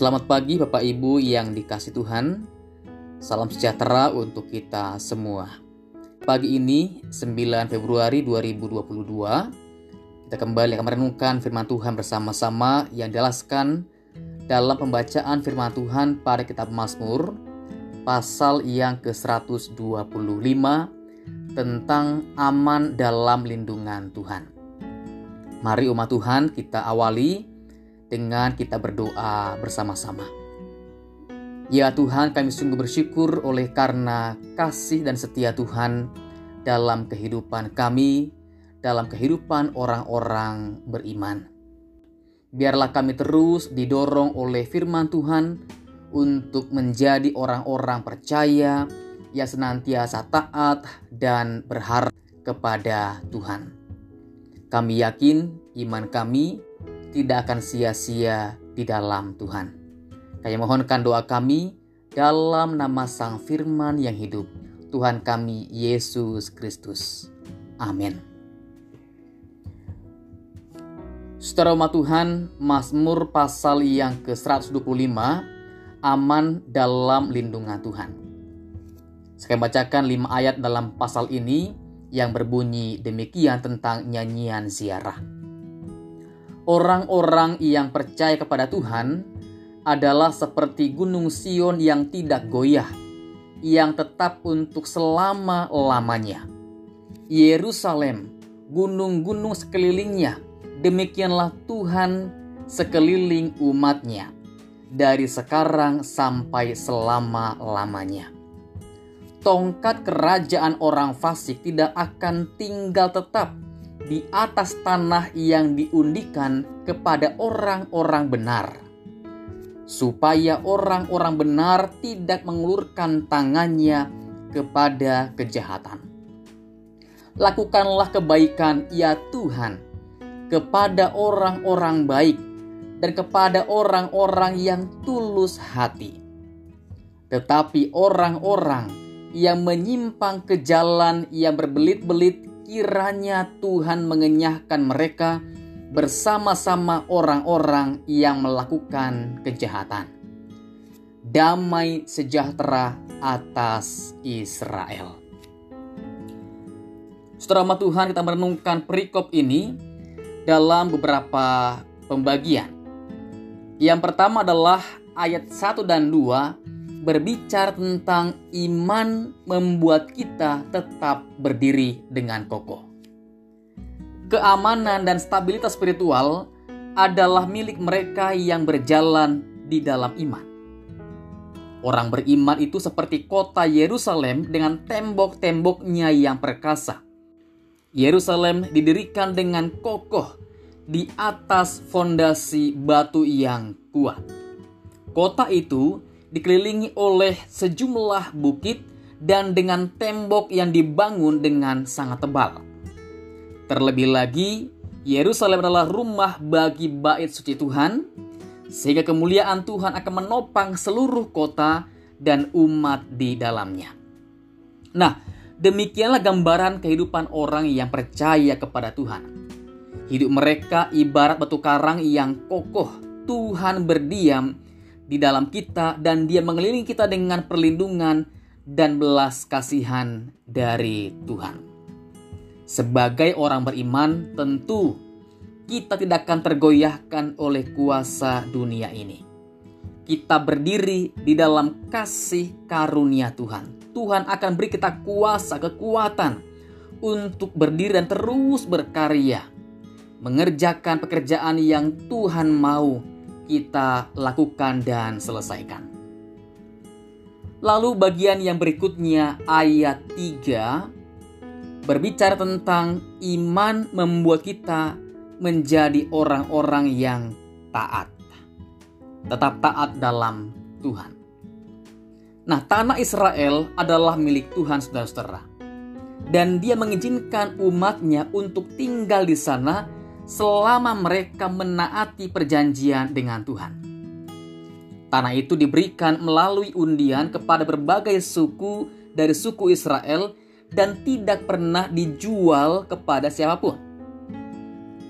Selamat pagi Bapak Ibu yang dikasih Tuhan. Salam sejahtera untuk kita semua. Pagi ini 9 Februari 2022 kita kembali akan merenungkan firman Tuhan bersama-sama yang dijelaskan dalam pembacaan firman Tuhan pada kitab Mazmur pasal yang ke-125 tentang aman dalam lindungan Tuhan. Mari umat Tuhan kita awali dengan kita berdoa bersama-sama. Ya Tuhan, kami sungguh bersyukur oleh karena kasih dan setia Tuhan dalam kehidupan kami, dalam kehidupan orang-orang beriman. Biarlah kami terus didorong oleh firman Tuhan untuk menjadi orang-orang percaya yang senantiasa taat dan berharap kepada Tuhan. Kami yakin iman kami tidak akan sia-sia di dalam Tuhan. Kami mohonkan doa kami dalam nama Sang Firman yang hidup, Tuhan kami Yesus Kristus. Amin. Saudara umat Tuhan, Mazmur pasal yang ke-125, aman dalam lindungan Tuhan. Saya bacakan lima ayat dalam pasal ini yang berbunyi demikian tentang nyanyian ziarah. Orang-orang yang percaya kepada Tuhan adalah seperti gunung Sion yang tidak goyah, yang tetap untuk selama-lamanya. Yerusalem, gunung-gunung sekelilingnya, demikianlah Tuhan sekeliling umatnya, dari sekarang sampai selama-lamanya. Tongkat kerajaan orang fasik tidak akan tinggal tetap, di atas tanah yang diundikan kepada orang-orang benar, supaya orang-orang benar tidak mengulurkan tangannya kepada kejahatan. Lakukanlah kebaikan, ya Tuhan, kepada orang-orang baik dan kepada orang-orang yang tulus hati. Tetapi orang-orang yang menyimpang ke jalan yang berbelit-belit kiranya Tuhan mengenyahkan mereka bersama-sama orang-orang yang melakukan kejahatan. Damai sejahtera atas Israel. Setelah Tuhan kita merenungkan perikop ini dalam beberapa pembagian. Yang pertama adalah ayat 1 dan 2 berbicara tentang iman membuat kita tetap berdiri dengan kokoh. Keamanan dan stabilitas spiritual adalah milik mereka yang berjalan di dalam iman. Orang beriman itu seperti kota Yerusalem dengan tembok-temboknya yang perkasa. Yerusalem didirikan dengan kokoh di atas fondasi batu yang kuat. Kota itu dikelilingi oleh sejumlah bukit dan dengan tembok yang dibangun dengan sangat tebal. Terlebih lagi, Yerusalem adalah rumah bagi bait suci Tuhan, sehingga kemuliaan Tuhan akan menopang seluruh kota dan umat di dalamnya. Nah, demikianlah gambaran kehidupan orang yang percaya kepada Tuhan. Hidup mereka ibarat batu karang yang kokoh. Tuhan berdiam di dalam kita dan dia mengelilingi kita dengan perlindungan dan belas kasihan dari Tuhan. Sebagai orang beriman, tentu kita tidak akan tergoyahkan oleh kuasa dunia ini. Kita berdiri di dalam kasih karunia Tuhan. Tuhan akan beri kita kuasa, kekuatan untuk berdiri dan terus berkarya, mengerjakan pekerjaan yang Tuhan mau kita lakukan dan selesaikan. Lalu bagian yang berikutnya ayat 3 berbicara tentang iman membuat kita menjadi orang-orang yang taat. Tetap taat dalam Tuhan. Nah, tanah Israel adalah milik Tuhan saudara-saudara. Dan dia mengizinkan umatnya untuk tinggal di sana selama mereka menaati perjanjian dengan Tuhan. Tanah itu diberikan melalui undian kepada berbagai suku dari suku Israel dan tidak pernah dijual kepada siapa pun.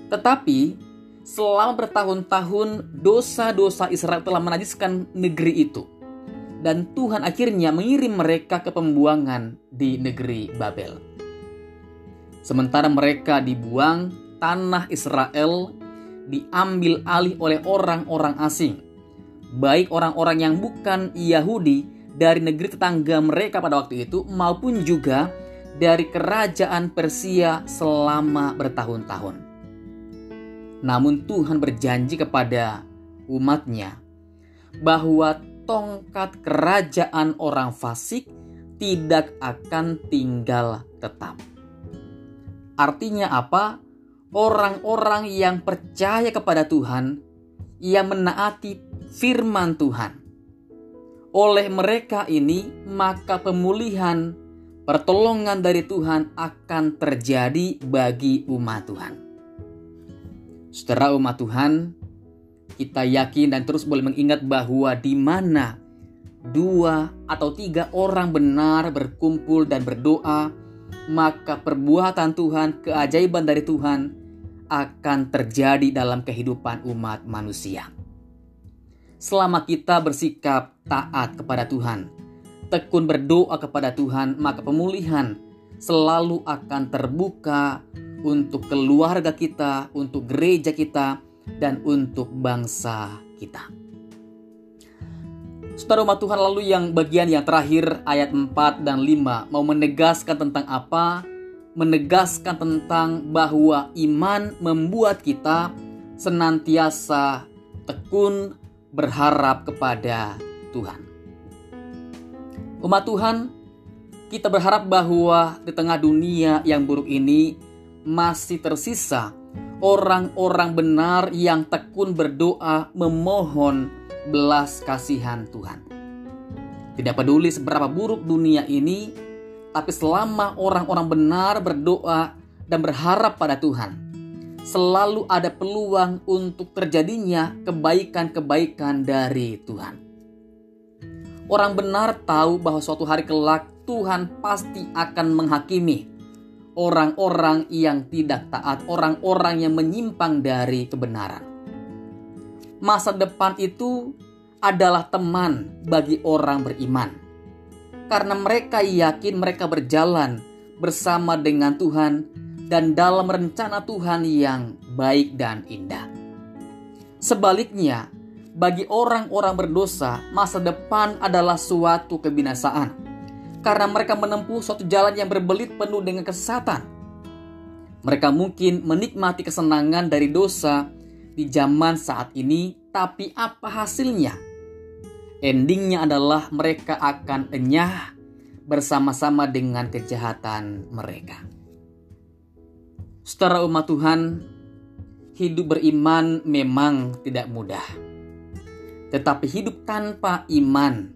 Tetapi selama bertahun-tahun dosa-dosa Israel telah menajiskan negeri itu. Dan Tuhan akhirnya mengirim mereka ke pembuangan di negeri Babel. Sementara mereka dibuang, tanah Israel diambil alih oleh orang-orang asing. Baik orang-orang yang bukan Yahudi dari negeri tetangga mereka pada waktu itu maupun juga dari kerajaan Persia selama bertahun-tahun. Namun Tuhan berjanji kepada umatnya bahwa tongkat kerajaan orang fasik tidak akan tinggal tetap. Artinya apa? Orang-orang yang percaya kepada Tuhan, yang menaati firman Tuhan. Oleh mereka ini, maka pemulihan pertolongan dari Tuhan akan terjadi bagi umat Tuhan. Setelah umat Tuhan, kita yakin dan terus boleh mengingat bahwa di mana dua atau tiga orang benar berkumpul dan berdoa, maka perbuatan Tuhan, keajaiban dari Tuhan akan terjadi dalam kehidupan umat manusia. Selama kita bersikap taat kepada Tuhan, tekun berdoa kepada Tuhan, maka pemulihan selalu akan terbuka untuk keluarga kita, untuk gereja kita, dan untuk bangsa kita. Saudara umat Tuhan lalu yang bagian yang terakhir ayat 4 dan 5 mau menegaskan tentang apa? Menegaskan tentang bahwa iman membuat kita senantiasa tekun berharap kepada Tuhan. Umat Tuhan, kita berharap bahwa di tengah dunia yang buruk ini masih tersisa orang-orang benar yang tekun berdoa memohon belas kasihan Tuhan. Tidak peduli seberapa buruk dunia ini, tapi selama orang-orang benar berdoa dan berharap pada Tuhan, selalu ada peluang untuk terjadinya kebaikan-kebaikan dari Tuhan. Orang benar tahu bahwa suatu hari kelak Tuhan pasti akan menghakimi orang-orang yang tidak taat, orang-orang yang menyimpang dari kebenaran. Masa depan itu adalah teman bagi orang beriman, karena mereka yakin mereka berjalan bersama dengan Tuhan dan dalam rencana Tuhan yang baik dan indah. Sebaliknya, bagi orang-orang berdosa, masa depan adalah suatu kebinasaan karena mereka menempuh suatu jalan yang berbelit penuh dengan kesesatan. Mereka mungkin menikmati kesenangan dari dosa di zaman saat ini, tapi apa hasilnya? Endingnya adalah mereka akan enyah bersama-sama dengan kejahatan mereka. Setelah umat Tuhan, hidup beriman memang tidak mudah. Tetapi hidup tanpa iman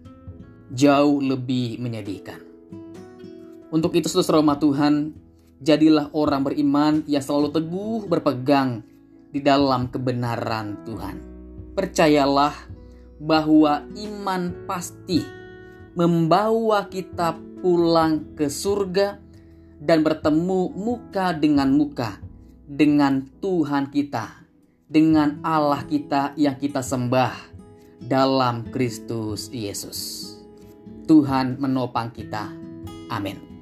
jauh lebih menyedihkan. Untuk itu saudara rumah Tuhan, jadilah orang beriman yang selalu teguh berpegang di dalam kebenaran Tuhan. Percayalah bahwa iman pasti membawa kita pulang ke surga dan bertemu muka dengan muka dengan Tuhan kita, dengan Allah kita yang kita sembah dalam Kristus Yesus. Tuhan menopang kita. Amin.